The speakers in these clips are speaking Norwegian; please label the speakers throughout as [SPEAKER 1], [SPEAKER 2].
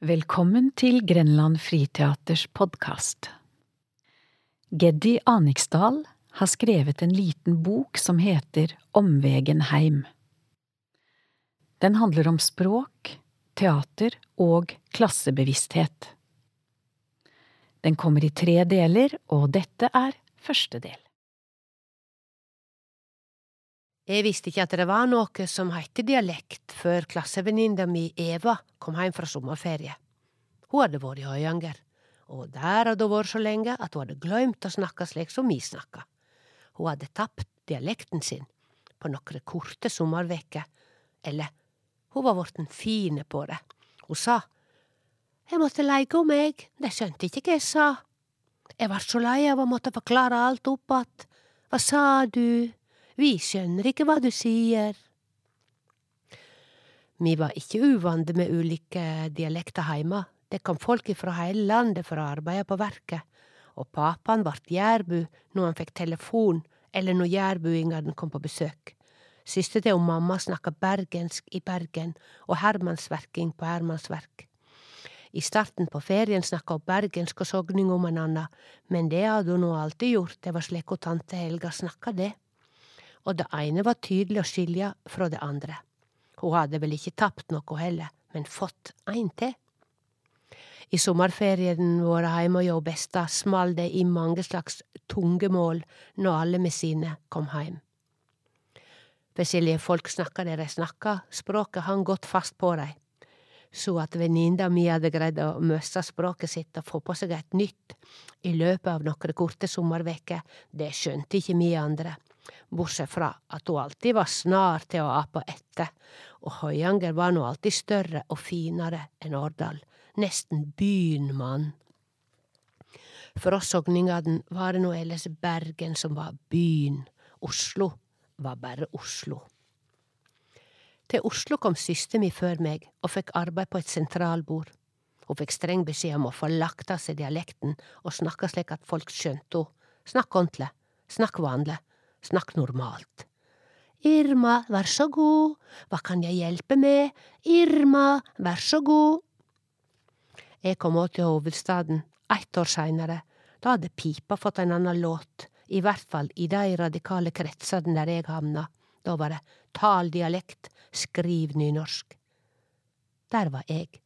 [SPEAKER 1] Velkommen til Grenland Friteaters podkast. Geddi Aniksdal har skrevet en liten bok som heter Omvegen heim. Den handler om språk, teater og klassebevissthet. Den kommer i tre deler, og dette er første del.
[SPEAKER 2] Jeg visste ikke at det var noe som het dialekt før klassevenninna mi Eva kom hjem fra sommerferie. Hun hadde vært i Høyanger, og der hadde hun vært så lenge at hun hadde glemt å snakke slik som vi snakka. Hun hadde tapt dialekten sin på noen korte sommerveker, eller hun var vorten fin på det. Hun sa jeg måtte leike om meg, de skjønte ikke hva jeg sa. Jeg var så lei av å måtte forklare alt opp att. Hva sa du? Vi skjønner ikke hva du sier. Vi var ikke uvante med ulike dialekter heime. Det kom folk fra hele landet for å arbeide på verket, og pappaen vart jærbu når han fikk telefon eller når jærbuingene kom på besøk. Søster til mamma snakka bergensk i Bergen og hermansverking på hermansverk. I starten på ferien snakka hun bergensk og sogning om hverandre, men det hadde hun nå alltid gjort, det var slik hun tante Helga snakka det og det ene var tydelig å skilje fra det andre. Hun hadde vel ikke tapt noe heller, men fått ein til. I sommerferien vår heime hos Besta small det i mange slags tungemål når alle med sine kom heim. Forskjellige folk snakka det de snakka, språket hang godt fast på dei. Så at venninna mi hadde greid å møssa språket sitt og få på seg et nytt i løpet av noen korte sommerveker, det skjønte ikke vi andre bortsett fra at hun alltid var snar til å ape etter, og Høyanger var nå alltid større og finere enn Årdal, nesten byen mann. For oss sogningene var det nå ellers Bergen som var byen, Oslo var bare Oslo. Til Oslo kom søster mi før meg og fikk arbeid på et sentralbord. Hun fikk streng beskjed om å få seg dialekten og snakke slik at folk skjønte henne. Snakk ordentlig, snakk vanlig, Snakk normalt. Irma, vær så god, hva kan jeg hjelpe med, Irma, vær så god. Jeg kom òg til hovedstaden, ett år seinere. Da hadde pipa fått en annen låt, i hvert fall i de radikale kretsene der jeg havna. Da var det tal dialekt, skriv nynorsk. Der var jeg,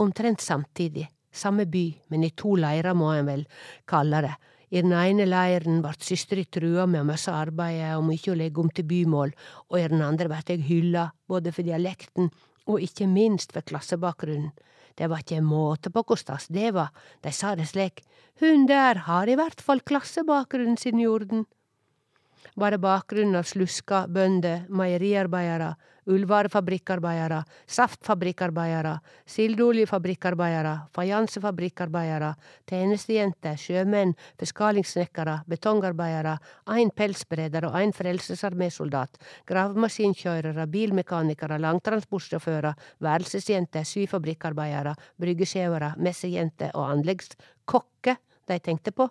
[SPEAKER 2] omtrent samtidig, samme by, men i to leirer må en vel kalle det, i den ene leiren vart søstera trua med å miste arbeidet og mykje å legge om til bymål, og i den andre vart eg hylla, både for dialekten og ikke minst for klassebakgrunnen. Det var ikke måte på hvor stas det var, de sa det slik, hun der har i hvert fall klassebakgrunnen sin i orden. Var det bakgrunnen av sluska, bønder, meieriarbeidere, ullvarefabrikkarbeidere, saftfabrikkarbeidere, sildeoljefabrikkarbeidere, fajansefabrikkarbeidere, tjenestejenter, sjømenn, forskalingssnekkere, betongarbeidere, ein pelsbereder og ein frelsesarmésoldat, gravemaskinkjørere, bilmekanikere, langtransportsjåfører, værelsesjenter, syfabrikkarbeidere, bryggesjauere, messejenter og anleggskokker de tenkte på.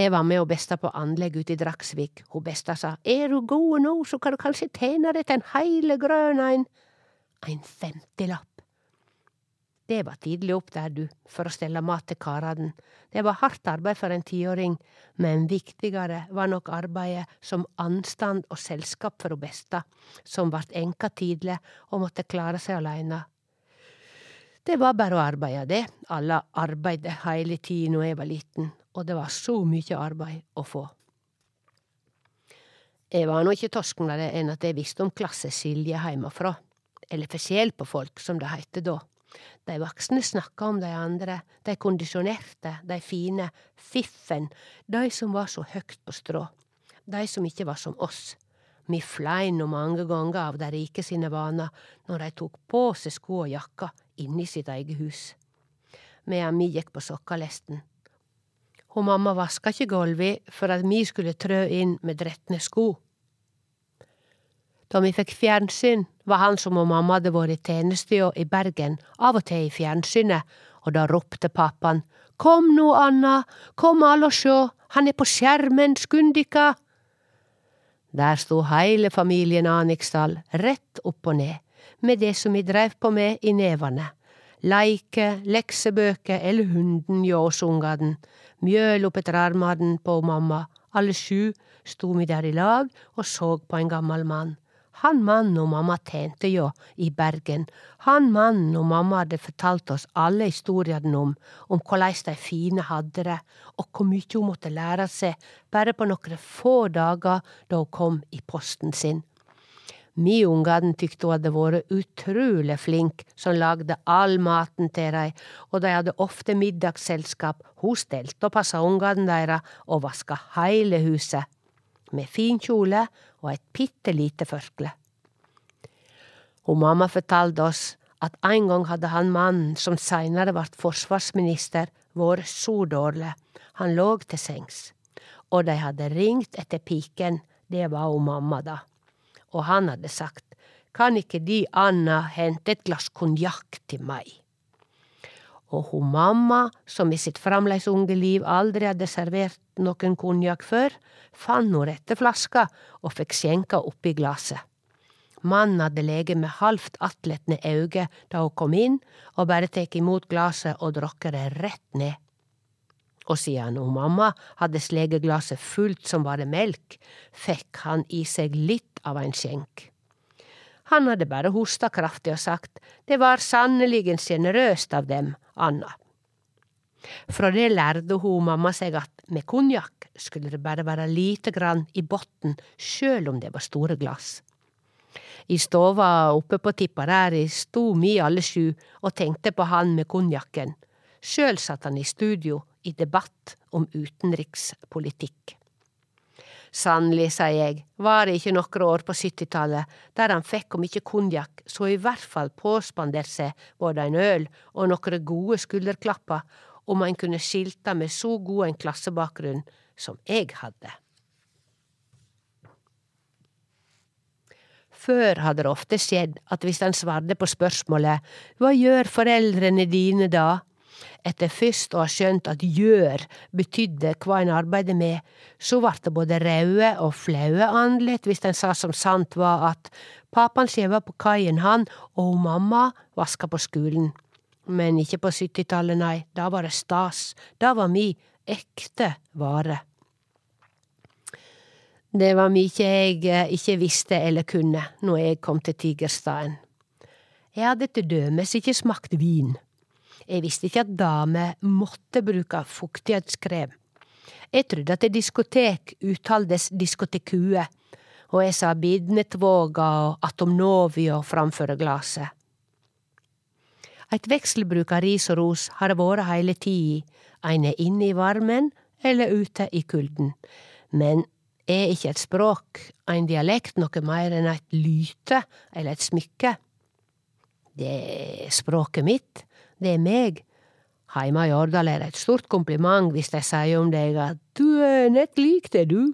[SPEAKER 2] Jeg var med og besta på anlegg ute i Dragsvik. Hun besta sa er du god nå, så kan du kanskje tjene deg til en heile grøn ein. Ein femtilapp. Det var tidlig opp der, du, for å stelle mat til karene. Det var hardt arbeid for en tiåring, men viktigere var nok arbeidet som anstand og selskap for hun besta, som vart enka tidlig og måtte klare seg aleine. Det var bare å arbeide, det. Alle arbeidde hele tida når jeg var liten, og det var så mye arbeid å få. Jeg var nå ikke torsknere enn at jeg visste om klasseskilje heimafra, eller forskjell på folk, som det heite da. De voksne snakka om de andre, de kondisjonerte, de fine, fiffen, de som var så høgt på strå, de som ikke var som oss. Mi flein no mange ganger av dei rike sine vaner når dei tok på seg sko og jakka inne i sitt eget hus, medan mi gikk på sokkalesten og mamma vaska ikkje gulvet for at vi skulle trø inn med dretne sko. Da vi fikk fjernsyn, var han som om mamma hadde vært i tjenestejå i Bergen, av og til i fjernsynet, og da ropte pappaen Kom nå, Anna, kom alle og sjå, han er på skjermen, skund dykka! Der sto heile familien Aniksdal, rett opp og ned, med det som vi dreiv på med i nevene. leike, leksebøker eller hunden hjå oss ungane, mjøl opp etter armene på mamma, alle sju sto vi der i lag og så på en gammel mann. Han mannen og mamma tjente jo i Bergen, han mannen og mamma hadde fortalt oss alle historiene om, om korleis de fine hadde det, og hvor mye hun måtte lære seg bare på noen få dager da hun kom i posten sin. Mi ungene tykte hun hadde vært utrolig flink som lagde all maten til dem, og de hadde ofte middagsselskap, hun stelte og passa ungene deres og vaska heile huset med fin kjole og et bitte lite førkle. Og mamma fortalte oss at en gang hadde han mannen som seinere ble forsvarsminister, vært så dårlig, han lå til sengs, og de hadde ringt etter piken, det var hun mamma, da, og han hadde sagt, kan ikke De Anna hente et glass konjakk til meg? Og hun mamma, som i sitt framleis unge liv aldri hadde servert noen konjakk før, fann hun rette flaska og fikk skjenka oppi glasset. Mannen hadde lege med halvt atletne auge da hun kom inn, og bare tek imot glasset og drukker det rett ned. Og siden hun mamma hadde slege glasset fullt som bare melk, fikk han i seg litt av en skjenk. Han hadde bare hosta kraftig og sagt det var sannelig sjenerøst av dem, Anna. Fra det lærte hun mamma seg at med konjakk skulle det bare være lite grann i botten, sjøl om det var store glass. I stova oppe på Tipperæri sto vi alle sju og tenkte på han med konjakken. Sjøl satt han i studio i debatt om utenrikspolitikk. Sannelig, sier jeg, var det ikke noen år på syttitallet der han fikk om ikke konjakk, så i hvert fall påspandert seg både en øl og noen gode skulderklapper om han kunne skilte med så god en klassebakgrunn som jeg hadde. Før hadde det ofte skjedd at hvis han svarte på spørsmålet Hva gjør foreldrene dine da? Etter først å ha skjønt at gjør betydde hva en arbeidet med, så vart det både raude og flaue andlet hvis en sa som sant var at papan skjeva på kaien, han, og mamma vaska på skolen. Men ikke på syttitallet, nei, da var det stas, da var mi ekte vare. Det var mykje jeg eh, ikke visste eller kunne når jeg kom til Tigerstaden. Jeg hadde til dømes ikke smakt vin. Jeg visste ikke at damer måtte bruke fuktighetskrem. Jeg trodde at diskotek uttaldes diskotekue, og jeg sa bidnetvåga og Atomnovio framfor glasset. Eit vekselbruk av ris og ros har det vært heile tida, ein er inne i varmen eller ute i kulden. Men er ikke et språk, en dialekt, noe mer enn et lyte eller et smykke. Det er språket mitt, det er meg. Heime i Årdal er det et stort kompliment hvis de sier om deg at du er nett lik det, du.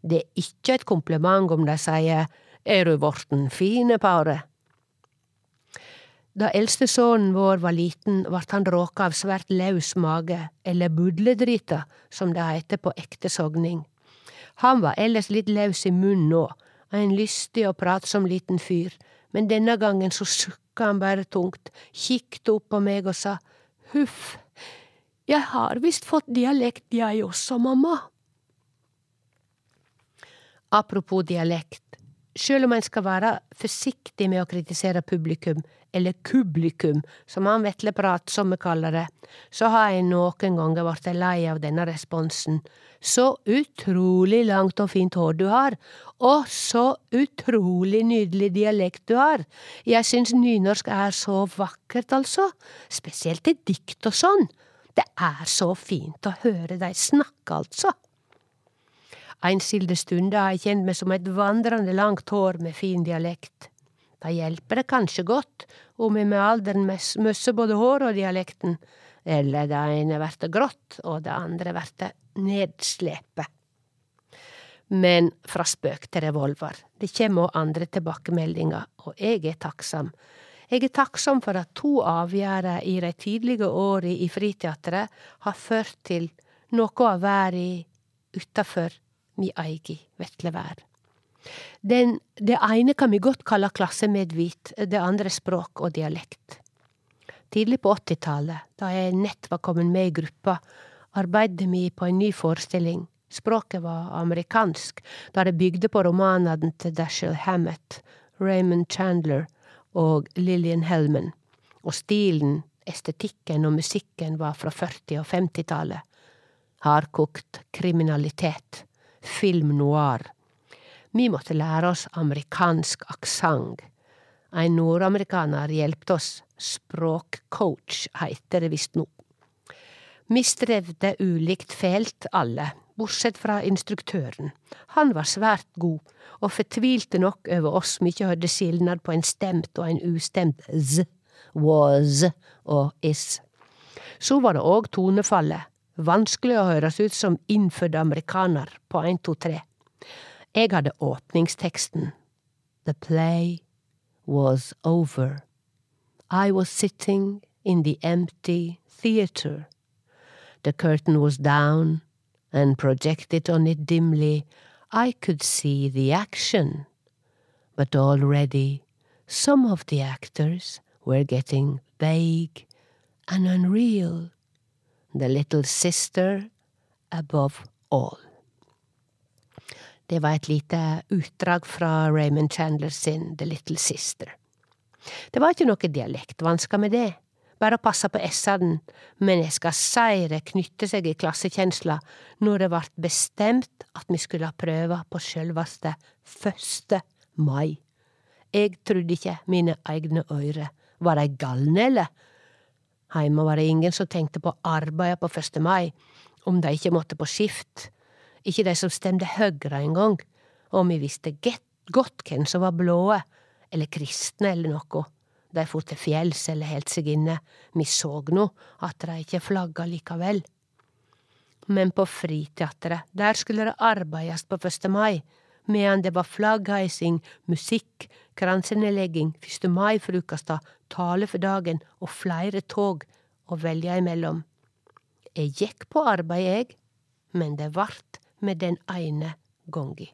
[SPEAKER 2] Det er ikke et kompliment om de sier er du vorten fine, paret. Da eldste sønnen vår var liten, vart han råka av svært laus mage, eller budledrita, som det heter på ekte sogning. Han var ellers litt løs i munnen nå, en lystig og pratsom liten fyr, men denne gangen så sukka han bare tungt, kikket opp på meg og sa huff, jeg har visst fått dialekt jeg også, mamma. Apropos dialekt, sjøl om en skal være forsiktig med å kritisere publikum, eller kublikum, som han Vetle Prat, som vi kaller det, så har jeg noen ganger blitt lei av denne responsen. Så utrolig langt og fint hår du har, og så utrolig nydelig dialekt du har. Jeg syns nynorsk er så vakkert, altså, spesielt i dikt og sånn. Det er så fint å høre deg snakke, altså. Einskilde stunder har jeg kjent meg som et vandrende langt hår med fin dialekt. Da hjelper det kanskje godt om jeg med alderen møsser både håret og dialekten, eller det ene blir grått og det andre blir nedslepet. Men fra spøk til revolver, det kommer òg andre tilbakemeldinger, og jeg er takksam. Jeg er takksam for at to avgjerder i de tidlige åra i Friteatret har ført til noe av verda utafor mi eigi vetlevær. Den, det ene kan vi godt kalle klassemedvit, det andre språk og dialekt. Tidlig på åttitallet, da jeg nett var kommet med i gruppa, arbeidet vi på en ny forestilling. Språket var amerikansk, da det bygde på romanene til Dashiell Hammett, Raymond Chandler og Lillian Hellman, og stilen, estetikken og musikken var fra 40- og 50-tallet. Hardkokt kriminalitet, film noir. Vi måtte lære oss amerikansk aksent. En nordamerikaner hjelpte oss, språkcoach heiter det visst nå. Vi strevde ulikt fælt alle, bortsett fra instruktøren. Han var svært god, og fortvilte nok over oss som ikke hørte skilnad på en stemt og en ustemt z, was og is. Så var det òg tonefallet, vanskelig å høres ut som innfødt amerikaner på tre. Jeg hadde åpningsteksten. The play was over. I was sitting in the empty theatre. The curtain was down, and projected on it dimly, I could see the action. But already some of the actors were getting vague and unreal. The little sister above all. Det var et lite utdrag fra Raymond Chandler sin The Little Sister. Det var ikke noe dialektvansker med det, bare å passe på s-ene, men jeg skal si det knytte seg i klassekjensla når det vart bestemt at vi skulle ha prøver på sjølvaste første mai. Jeg trudde ikke mine egne øyre. Var de galne, eller? Heime var det ingen som tenkte på arbeidet på 1. mai, om de ikke måtte på skift ikke de som stemte Høyre engang, og vi visste godt hvem som var blåe, eller kristne eller noe. De for til fjells eller heldt seg inne, vi så nå at de ikke flagga likevel. Men på Friteatret, der skulle det arbeides på 1. mai, medan det var flaggheising, musikk, kransenedlegging, 1. mai-frukasta, tale for dagen og flere tog å velge imellom. Jeg gikk på arbeid, jeg, men det vart med den ene gongi.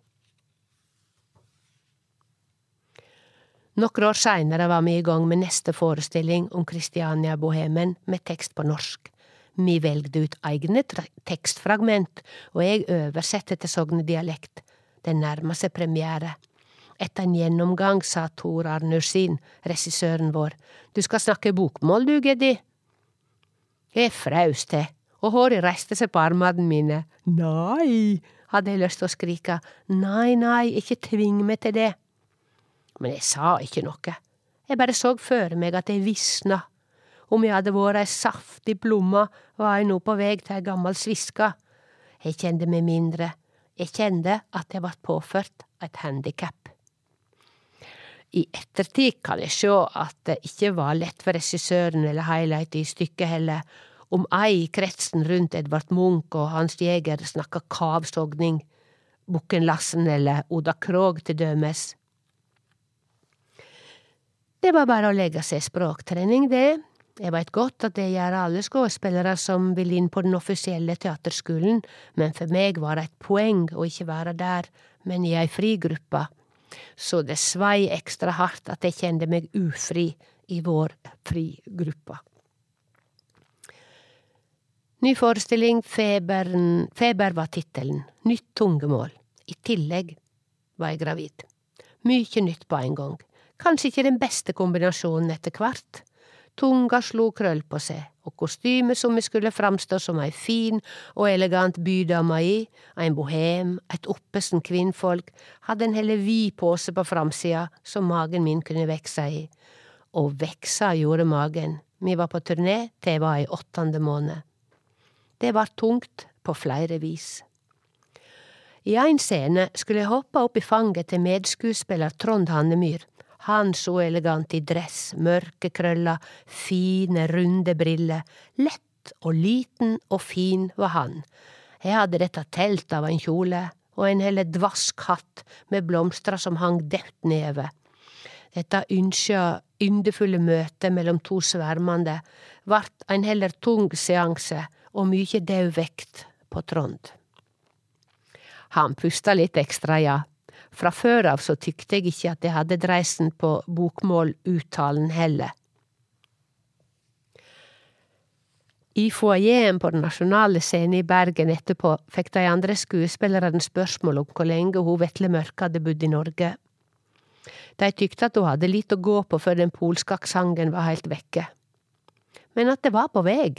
[SPEAKER 2] Noen år seinere var vi i gang med neste forestilling om Kristiania-bohemen med tekst på norsk. Vi velgde ut egne tekstfragment, og jeg oversette til sognedialekt. Det nærma seg premiere. Etter en gjennomgang sa Tor Arnursin, regissøren vår, du skal snakke bokmål du, Geddi. Jeg fraus til og håret reiste seg på armene mine. Nei, hadde jeg lyst til å skrike, nei, nei, ikke tving meg til det. Men jeg sa ikke noe, jeg bare så for meg at jeg visna. Om jeg hadde vært ei saftig blomme, var jeg nå på vei til ei gammel sviske. Jeg kjente meg mindre, jeg kjente at jeg ble påført et handikap. I ettertid kan jeg sjå at det ikke var lett for regissøren eller highlight i stykket heller, om ei i kretsen rundt Edvard Munch og Hans Jæger snakka kavsogning, Bukken Lassen eller Oda Krog til dømes. Det var bare å legge seg språktrening, det. Jeg veit godt at det gjør alle skuespillere som vil inn på den offisielle teaterskolen, men for meg var det et poeng å ikke være der, men i ei frigruppe. Så det svei ekstra hardt at jeg kjente meg ufri i vår frigruppe. Ny forestilling, Feberen, Feber var tittelen, nytt tungemål. I tillegg var jeg gravid. Mykje nytt på en gang. Kanskje ikke den beste kombinasjonen etter hvert. Tunga slo krøll på seg, og kostymet som vi skulle framstå som ei fin og elegant bydame i, ein bohem, et oppesen kvinnfolk, hadde en heller vid pose på framsida som magen min kunne vekse i. Og veksa gjorde magen. Vi var på turné til jeg var i åttende måned. Det var tungt på flere vis. I ein scene skulle jeg hoppe opp i fanget til medskuespiller Trond Hannemyr. Han så elegant i dress, mørke krøller, fine, runde briller. Lett og liten og fin var han. Jeg hadde dette telt av en kjole, og en heller dvask hatt med blomster som hang dødt nedover. Dette ynskja, yndefulle møtet mellom to svermande vart en heller tung seanse, og mykje daud vekt på Trond. Han pusta litt ekstra, ja. Fra før av så tykte jeg ikke at jeg hadde dreisen på bokmåluttalen heller. I foajeen på Den nasjonale scenen i Bergen etterpå fikk de andre skuespillerne spørsmål om hvor lenge hun Vetle Mørke hadde bodd i Norge. De tykte at hun hadde litt å gå på før den polske aksenten var helt vekke. Men at det var på vei.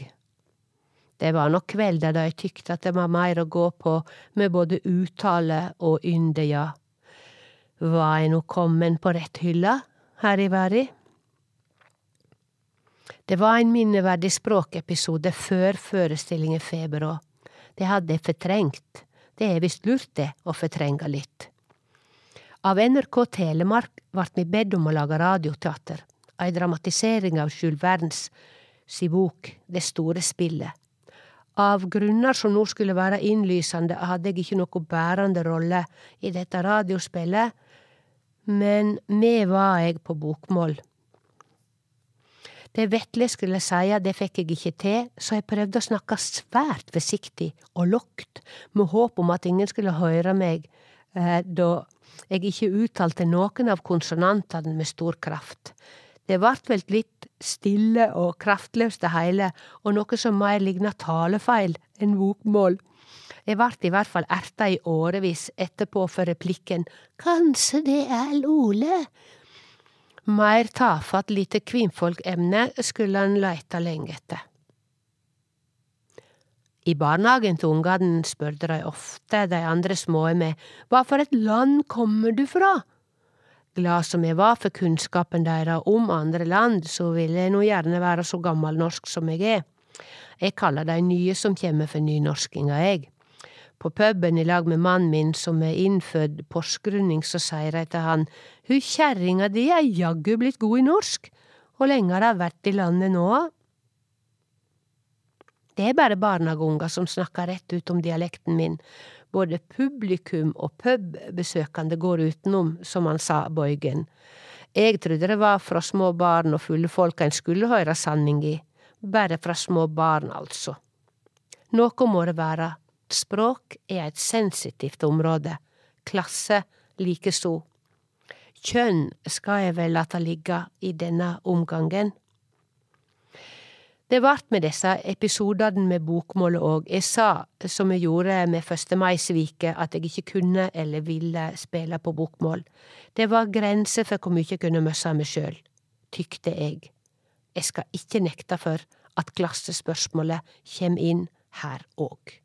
[SPEAKER 2] Det var nok kvelder jeg tykte at det var mer å gå på med både uttale og ynde, ja. Var jeg nå kommen på rett hylla her i verden. Det var en minneverdig språkepisode før forestillingen Feber. Det hadde jeg fortrengt. Det er visst lurt, det, å fortrenge litt. Av NRK Telemark vart vi bedt om å lage radioteater, ei dramatisering av Jules Vernes si bok Det store spillet. Av grunner som nå skulle være innlysende, hadde jeg ikke noe bærende rolle i dette radiospillet, men med var jeg på bokmål. Det Vetle skulle seie, det fikk jeg ikke til, så jeg prøvde å snakke svært forsiktig og lågt, med håp om at ingen skulle høre meg, eh, da jeg ikke uttalte noen av konsonantene med stor kraft. Det vart vel litt stille og kraftløst det hele, og noe som mer ligna talefeil enn bokmål. Jeg vart i hvert fall erta i årevis etterpå for replikken Kanskje det er Lole? Meir tafatt lite kvinnfolkemne skulle han leita lenge etter. I barnehagen til ungene spurte de ofte de andre små med hva for et land kommer du fra? Glad som jeg var for kunnskapen deres om andre land, så ville jeg nå gjerne være så gammelnorsk som jeg er. Jeg kaller de nye som kommer for nynorskinga, jeg. På puben i lag med mannen min som er innfødd porsgrunning, så sier jeg til han, hu kjerringa di er jaggu blitt god i norsk, hvor lenge har hun vært i landet nå? Det er bare barnehageunger som snakker rett ut om dialekten min, både publikum og pubbesøkende går utenom, som han sa, Bøygen. Jeg trodde det var fra små barn og fulle folk en skulle høre sanning i, bare fra små barn, altså. Noe må det være, Språk er et sensitivt område, klasse likeså. Kjønn skal jeg vel late ligge i denne omgangen. Det vart med disse episodene med bokmålet òg. Jeg sa, som jeg gjorde med Første mai-sviket, at jeg ikke kunne eller ville spille på bokmål. Det var grenser for hvor mye jeg kunne møsse meg sjøl, tykte jeg. Jeg skal ikke nekte for at klassespørsmålet kjem inn her òg.